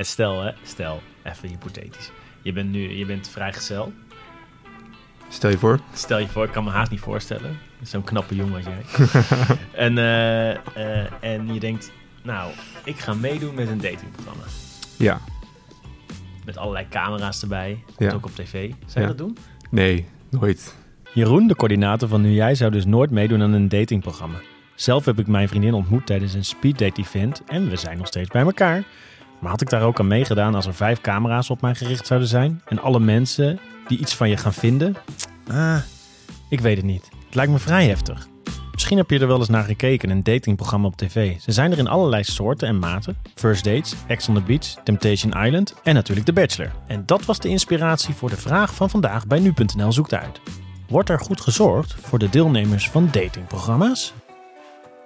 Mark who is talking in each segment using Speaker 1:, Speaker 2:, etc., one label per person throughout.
Speaker 1: En stel, hè, stel, even hypothetisch. Je bent nu, je bent vrijgezel.
Speaker 2: Stel je voor.
Speaker 1: Stel je voor, ik kan me haast niet voorstellen. Zo'n knappe jongen als jij. en, eh, eh, en je denkt, nou, ik ga meedoen met een datingprogramma.
Speaker 2: Ja.
Speaker 1: Met allerlei camera's erbij. Komt
Speaker 2: Ja.
Speaker 1: ook op tv. Zou je
Speaker 2: Ja.
Speaker 1: dat doen?
Speaker 2: Nee, nooit.
Speaker 1: Jeroen, de coördinator van Nu Jij, zou dus nooit meedoen aan een datingprogramma. Zelf heb ik mijn vriendin ontmoet tijdens een speeddate event en we zijn nog steeds bij elkaar. Maar had ik daar ook aan meegedaan als er vijf camera's op mij gericht zouden zijn en alle mensen die iets van je gaan vinden? Ah, ik weet het niet. Het lijkt me vrij heftig. Misschien heb je er wel eens naar gekeken, een datingprogramma op tv. Ze zijn er in allerlei soorten en maten. First Dates, Ex on the Beach, Temptation Island en natuurlijk The Bachelor. En dat was de inspiratie voor de vraag van vandaag bij nu.nl zoekt uit. Wordt er goed gezorgd voor de deelnemers van datingprogramma's?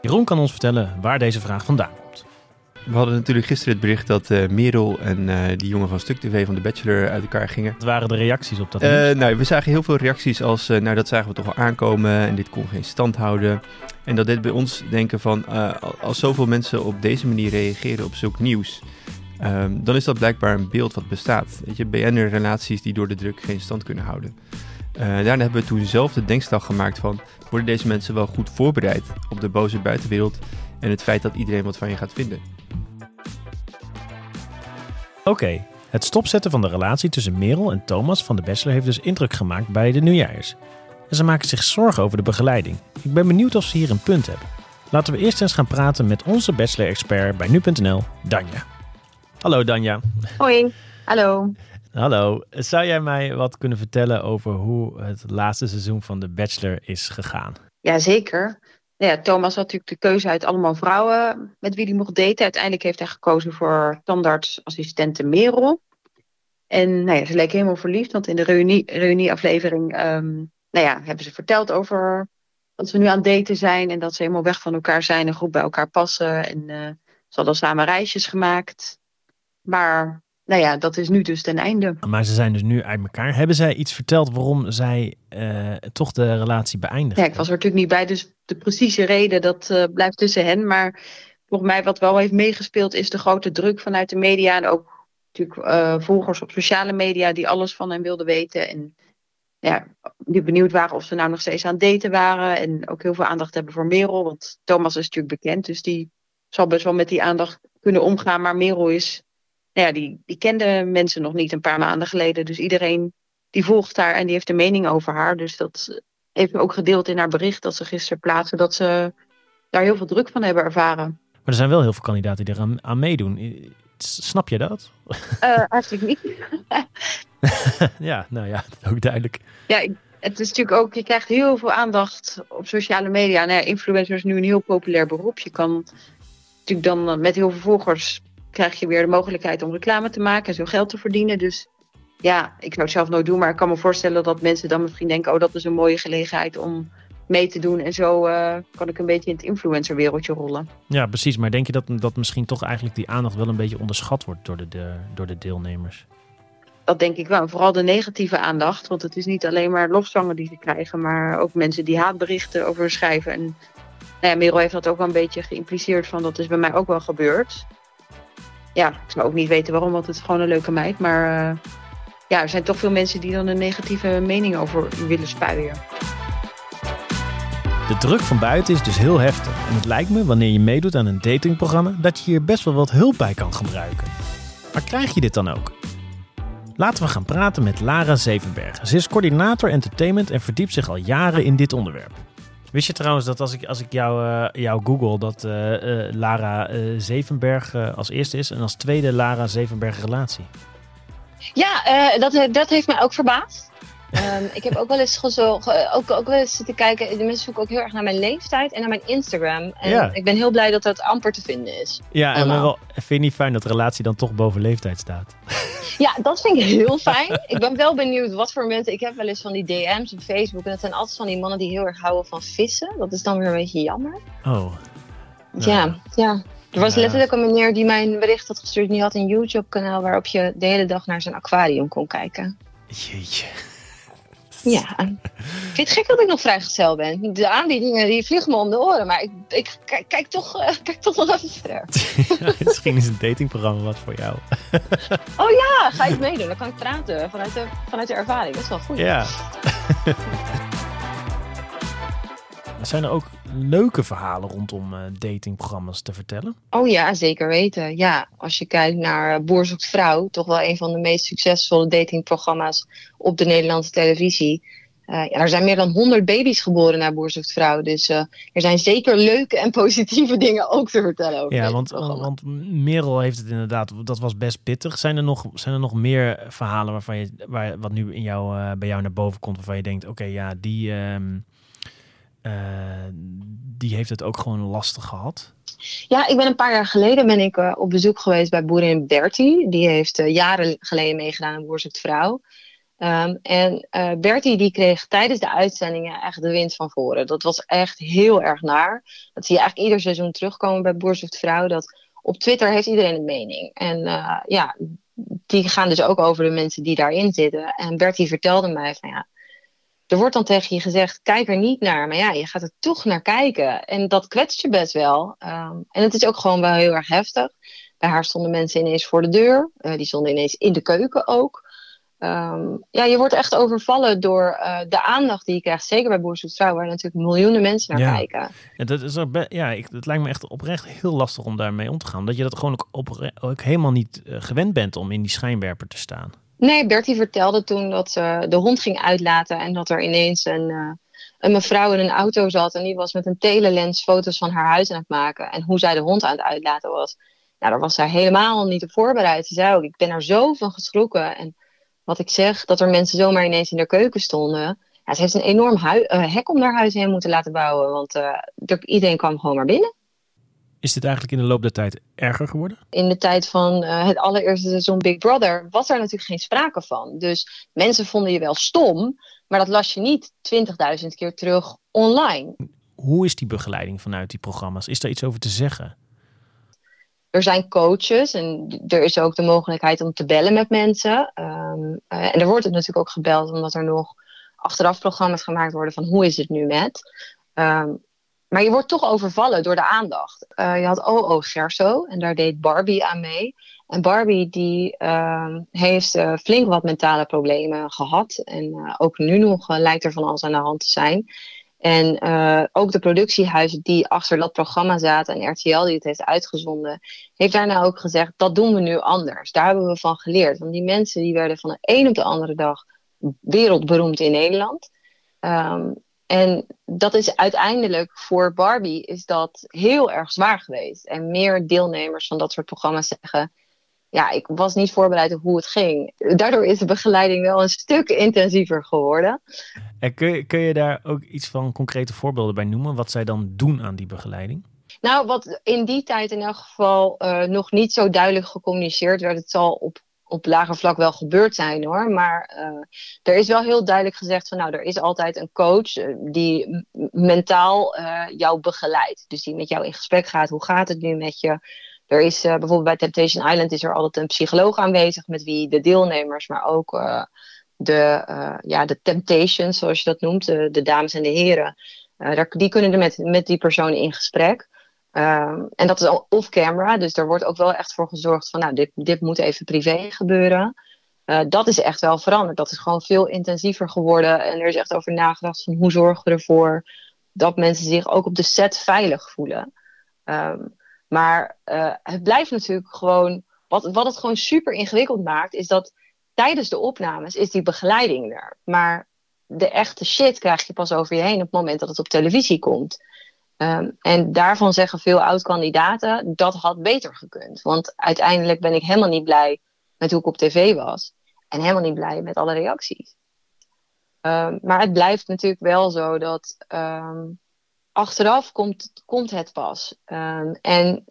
Speaker 1: Jeroen kan ons vertellen waar deze vraag vandaan komt.
Speaker 2: We hadden natuurlijk gisteren het bericht dat eh, Merel en eh, die jongen van Stuk TV van de Bachelor uit elkaar gingen.
Speaker 1: Wat waren de reacties op dat nieuws?
Speaker 2: nou, we zagen heel veel reacties als, nou dat zagen we toch wel aankomen en dit kon geen stand houden. En dat deed bij ons denken van, als zoveel mensen op deze manier reageren op zulk nieuws, ehm, dan is dat blijkbaar een beeld wat bestaat. Weet je, BN'er-relaties die door de druk geen stand kunnen houden. Daarna hebben we toen zelf de denkslag gemaakt van, worden deze mensen wel goed voorbereid op de boze buitenwereld en het feit dat iedereen wat van je gaat vinden?
Speaker 1: Oké, het stopzetten van de relatie tussen Merel en Thomas van de Bachelor heeft dus indruk gemaakt bij de nieuwjaars. En ze maken zich zorgen over de begeleiding. Ik ben benieuwd of ze hier een punt hebben. Laten we eerst eens gaan praten met onze Bachelor-expert bij nu.nl, Danja. Hallo Danja.
Speaker 3: Hoi, hallo.
Speaker 1: Hallo, zou jij mij wat kunnen vertellen over hoe het laatste seizoen van The Bachelor is gegaan?
Speaker 3: Jazeker. Ja, Thomas had natuurlijk de keuze uit allemaal vrouwen met wie hij mocht daten. Uiteindelijk heeft hij gekozen voor tandartsassistente Merel. En nou ja, ze leek helemaal verliefd, want in de reunie, reunieaflevering ehm, nou ja, hebben ze verteld over dat ze nu aan het daten zijn en dat ze helemaal weg van elkaar zijn en goed bij elkaar passen. En eh, ze hadden samen reisjes gemaakt. Maar nou ja, dat is nu dus ten einde.
Speaker 1: Maar ze zijn dus nu uit elkaar. Hebben zij iets verteld waarom zij eh, toch de relatie beëindigd
Speaker 3: Ja, ik was er natuurlijk niet bij, dus de precieze reden dat eh, blijft tussen hen. Maar volgens mij wat wel heeft meegespeeld is de grote druk vanuit de media. En ook natuurlijk eh, volgers op sociale media die alles van hen wilden weten. En ja, die benieuwd waren of ze nou nog steeds aan daten waren. En ook heel veel aandacht hebben voor Merel. Want Thomas is natuurlijk bekend, dus die zal best wel met die aandacht kunnen omgaan. Maar Merel is, nou ja, die, die kende mensen nog niet een paar maanden geleden. Dus iedereen die volgt haar en die heeft een mening over haar. Dus dat heeft ook gedeeld in haar bericht dat ze gisteren plaatste. Dat ze daar heel veel druk van hebben ervaren.
Speaker 1: Maar er zijn wel heel veel kandidaten die eraan aan meedoen. Snap je dat?
Speaker 3: Eh eigenlijk niet.
Speaker 1: ja, nou ja, ook duidelijk.
Speaker 3: Ja, het is natuurlijk ook, je krijgt heel veel aandacht op sociale media. Nou ja, influencer is nu een heel populair beroep. Je kan natuurlijk dan met heel veel volgers krijg je weer de mogelijkheid om reclame te maken en zo geld te verdienen. Dus ja, ik zou het zelf nooit doen, maar ik kan me voorstellen dat mensen dan misschien denken, oh dat is een mooie gelegenheid om mee te doen. En zo eh, kan ik een beetje in het influencerwereldje rollen.
Speaker 1: Ja, precies. Maar denk je dat, dat misschien toch eigenlijk die aandacht wel een beetje onderschat wordt door de, de, door de deelnemers?
Speaker 3: Dat denk ik wel. En vooral de negatieve aandacht. Want het is niet alleen maar lofzangen die ze krijgen, maar ook mensen die haatberichten over schrijven. En nou ja, Merel heeft dat ook wel een beetje geïmpliceerd van dat is bij mij ook wel gebeurd. Ja, ik zou ook niet weten waarom, want het is gewoon een leuke meid. Maar eh, ja, er zijn toch veel mensen die dan een negatieve mening over willen spuien.
Speaker 1: De druk van buiten is dus heel heftig. En het lijkt me, wanneer je meedoet aan een datingprogramma, dat je hier best wel wat hulp bij kan gebruiken. Maar krijg je dit dan ook? Laten we gaan praten met Lara Zevenbergen. Ze is coördinator entertainment en verdiept zich al jaren in dit onderwerp. Wist je trouwens dat als ik, als ik jou, eh, jou google, dat eh, eh, Lara Zevenberg als eerste is en als tweede Lara Zevenberg relatie?
Speaker 4: Ja, eh, dat, dat heeft mij ook verbaasd. Ehm, ik heb ook wel eens gezocht, ook, ook wel eens zitten kijken. De mensen zoeken ook heel erg naar mijn leeftijd en naar mijn Instagram. En
Speaker 1: Ja.
Speaker 4: ik ben heel blij dat dat amper te vinden is.
Speaker 1: Ja, en wel, vind je niet fijn dat relatie dan toch boven leeftijd staat?
Speaker 4: Ja, dat vind ik heel fijn. ik ben wel benieuwd wat voor mensen. Ik heb wel eens van die DM's op Facebook. En dat zijn altijd van die mannen die heel erg houden van vissen. Dat is dan weer een beetje jammer.
Speaker 1: Oh,
Speaker 4: Ja, ja. Er was letterlijk een meneer die mijn bericht had gestuurd. Die had een YouTube-kanaal waarop je de hele dag naar zijn aquarium kon kijken.
Speaker 1: jeetje.
Speaker 4: Ja. Ik vind het gek dat ik nog vrijgezel ben. De aanbiedingen die vliegen me om de oren, maar ik, ik kijk, kijk, toch, uh, kijk toch nog even verder.
Speaker 1: Misschien is een datingprogramma wat voor jou.
Speaker 4: oh ja, ga ik meedoen. Dan kan ik praten vanuit de, vanuit de ervaring. Dat is wel goed.
Speaker 1: Ja. Zijn er ook leuke verhalen rondom uh, datingprogramma's te vertellen?
Speaker 4: Oh ja, zeker weten. Ja, als je kijkt naar uh, Boer zoekt vrouw, toch wel een van de meest succesvolle datingprogramma's op de Nederlandse televisie. Uh, ja, er zijn meer dan 100 baby's geboren naar Boer zoekt vrouw. Dus er zijn zeker leuke en positieve dingen ook te vertellen over
Speaker 1: Ja, want, want Merel heeft het inderdaad, dat was best pittig. Zijn er nog, zijn er nog meer verhalen waarvan je, waar, wat nu in jou, bij jou naar boven komt, waarvan je denkt, oké, ja, die... Um, uh, die heeft het ook gewoon lastig gehad.
Speaker 4: Ja, ik ben een paar jaar geleden ben ik uh, op bezoek geweest bij boerin Bertie. Die heeft uh, jaren geleden meegedaan aan Boer zoekt vrouw. Um, en Bertie die kreeg tijdens de uitzendingen echt de wind van voren. Dat was echt heel erg naar. Dat zie je eigenlijk ieder seizoen terugkomen bij Boer vrouw. Dat op Twitter heeft iedereen een mening. En ja, die gaan dus ook over de mensen die daarin zitten. En Bertie vertelde mij van ja, er wordt dan tegen je gezegd, kijk er niet naar. Maar ja, je gaat er toch naar kijken. En dat kwetst je best wel. Um, en het is ook gewoon wel heel erg heftig. Bij haar stonden mensen ineens voor de deur. Uh, die stonden ineens in de keuken ook. Um, ja, je wordt echt overvallen door uh, de aandacht die je krijgt. Zeker bij Boer Vrouw, waar natuurlijk miljoenen mensen naar
Speaker 1: ja.
Speaker 4: kijken.
Speaker 1: Ja, dat is ja, ik, het lijkt me echt oprecht heel lastig om daarmee om te gaan. Dat je dat gewoon ook, helemaal niet uh, gewend bent om in die schijnwerper te staan.
Speaker 4: Nee, Bertie vertelde toen dat ze de hond ging uitlaten en dat er ineens een, uh, een mevrouw in een auto zat en die was met een telelens foto's van haar huis aan het maken en hoe zij de hond aan het uitlaten was. Nou, daar was zij helemaal niet op voorbereid. Ze zei ook, ik ben er zo van geschrokken. En wat ik zeg, dat er mensen zomaar ineens in de keuken stonden. Ze heeft een enorm uh, hek om haar huis heen moeten laten bouwen, want uh, iedereen kwam gewoon maar binnen.
Speaker 1: Is dit eigenlijk in de loop der tijd erger geworden?
Speaker 4: In de tijd van uh, het allereerste seizoen Big Brother was er natuurlijk geen sprake van. Dus mensen vonden je wel stom, maar dat las je niet 20.000 keer terug online.
Speaker 1: Hoe is die begeleiding vanuit die programma's? Is daar iets over te zeggen?
Speaker 4: Er zijn coaches en er is ook de mogelijkheid om te bellen met mensen. Um, uh, en er wordt natuurlijk ook gebeld omdat er nog achteraf programma's gemaakt worden van hoe is het nu met. Um, maar je wordt toch overvallen door de aandacht. Uh, je had OO Gerso en daar deed Barbie aan mee. En Barbie die uh, heeft uh, flink wat mentale problemen gehad. En ook nu nog lijkt er van alles aan de hand te zijn. En ook de productiehuizen die achter dat programma zaten en RTL die het heeft uitgezonden, heeft daarna ook gezegd, dat doen we nu anders. Daar hebben we van geleerd. Want die mensen die werden van de een op de andere dag wereldberoemd in Nederland. Um, en dat is uiteindelijk voor Barbie is dat heel erg zwaar geweest. En meer deelnemers van dat soort programma's zeggen... ja, ik was niet voorbereid op hoe het ging. Daardoor is de begeleiding wel een stuk intensiever geworden.
Speaker 1: En kun, je, kun je daar ook iets van concrete voorbeelden bij noemen? Wat zij dan doen aan die begeleiding?
Speaker 4: Nou, wat in die tijd in elk geval uh, nog niet zo duidelijk gecommuniceerd werd... het zal op op lager vlak wel gebeurd zijn hoor. Maar uh, er is wel heel duidelijk gezegd van nou, er is altijd een coach uh, die mentaal uh, jou begeleidt. Dus die met jou in gesprek gaat. Hoe gaat het nu met je? Er is bijvoorbeeld bij Temptation Island is er altijd een psycholoog aanwezig met wie de deelnemers, maar ook de, ja, de temptations, zoals je dat noemt, de, dames en de heren. die kunnen er met, met die persoon in gesprek. Um, en dat is al off-camera, dus er wordt ook wel echt voor gezorgd van, nou, dit, dit moet even privé gebeuren. Uh, dat is echt wel veranderd. Dat is gewoon veel intensiever geworden. En er is echt over nagedacht van hoe zorgen we ervoor dat mensen zich ook op de set veilig voelen. Um, maar uh, het blijft natuurlijk gewoon, wat, wat het gewoon super ingewikkeld maakt, is dat tijdens de opnames is die begeleiding er. Maar de echte shit krijg je pas over je heen op het moment dat het op televisie komt. Um, en daarvan zeggen veel oud-kandidaten dat had beter gekund. Want uiteindelijk ben ik helemaal niet blij met hoe ik op tv was. En helemaal niet blij met alle reacties. Um, maar het blijft natuurlijk wel zo dat um, achteraf komt, komt het pas. en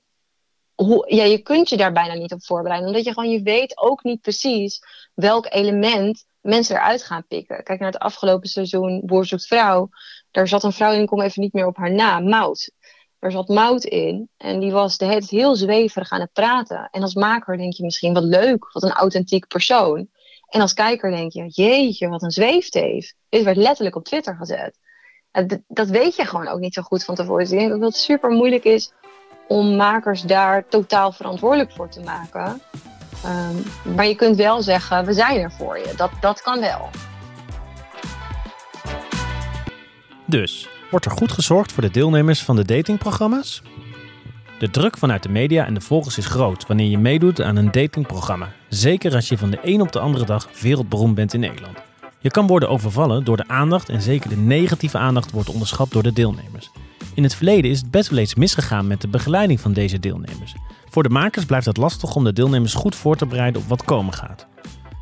Speaker 4: hoe, ja, je kunt je daar bijna niet op voorbereiden. Omdat je gewoon, je weet ook niet precies welk element mensen eruit gaan pikken. Kijk naar het afgelopen seizoen Boer zoekt vrouw. Daar zat een vrouw in, ik kom even niet meer op haar naam, Mout. Er zat Mout in en die was de hele heel zweverig aan het praten. En als maker denk je misschien, wat leuk, wat een authentiek persoon. En als kijker denk je, jeetje, wat een zweefteef. Dit werd letterlijk op Twitter gezet. Dat weet je gewoon ook niet zo goed van tevoren. Dus ik denk dat het super moeilijk is om makers daar totaal verantwoordelijk voor te maken. Um, maar je kunt wel zeggen, we zijn er voor je. Dat, dat kan wel.
Speaker 1: Dus, wordt er goed gezorgd voor de deelnemers van de datingprogramma's? De druk vanuit de media en de volgers is groot wanneer je meedoet aan een datingprogramma. Zeker als je van de een op de andere dag wereldberoemd bent in Nederland. Je kan worden overvallen door de aandacht en zeker de negatieve aandacht wordt onderschat door de deelnemers. In het verleden is het best wel eens misgegaan met de begeleiding van deze deelnemers. Voor de makers blijft het lastig om de deelnemers goed voor te bereiden op wat komen gaat.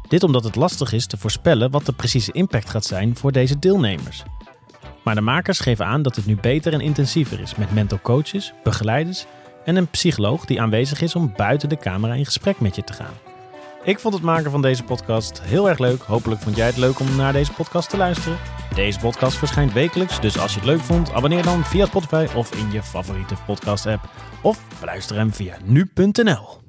Speaker 1: Dit omdat het lastig is te voorspellen wat de precieze impact gaat zijn voor deze deelnemers. Maar de makers geven aan dat het nu beter en intensiever is met mental coaches, begeleiders en een psycholoog die aanwezig is om buiten de camera in gesprek met je te gaan. Ik vond het maken van deze podcast heel erg leuk. Hopelijk vond jij het leuk om naar deze podcast te luisteren. Deze podcast verschijnt wekelijks, dus als je het leuk vond, abonneer dan via Spotify of in je favoriete podcast app. Of beluister hem via nu.nl.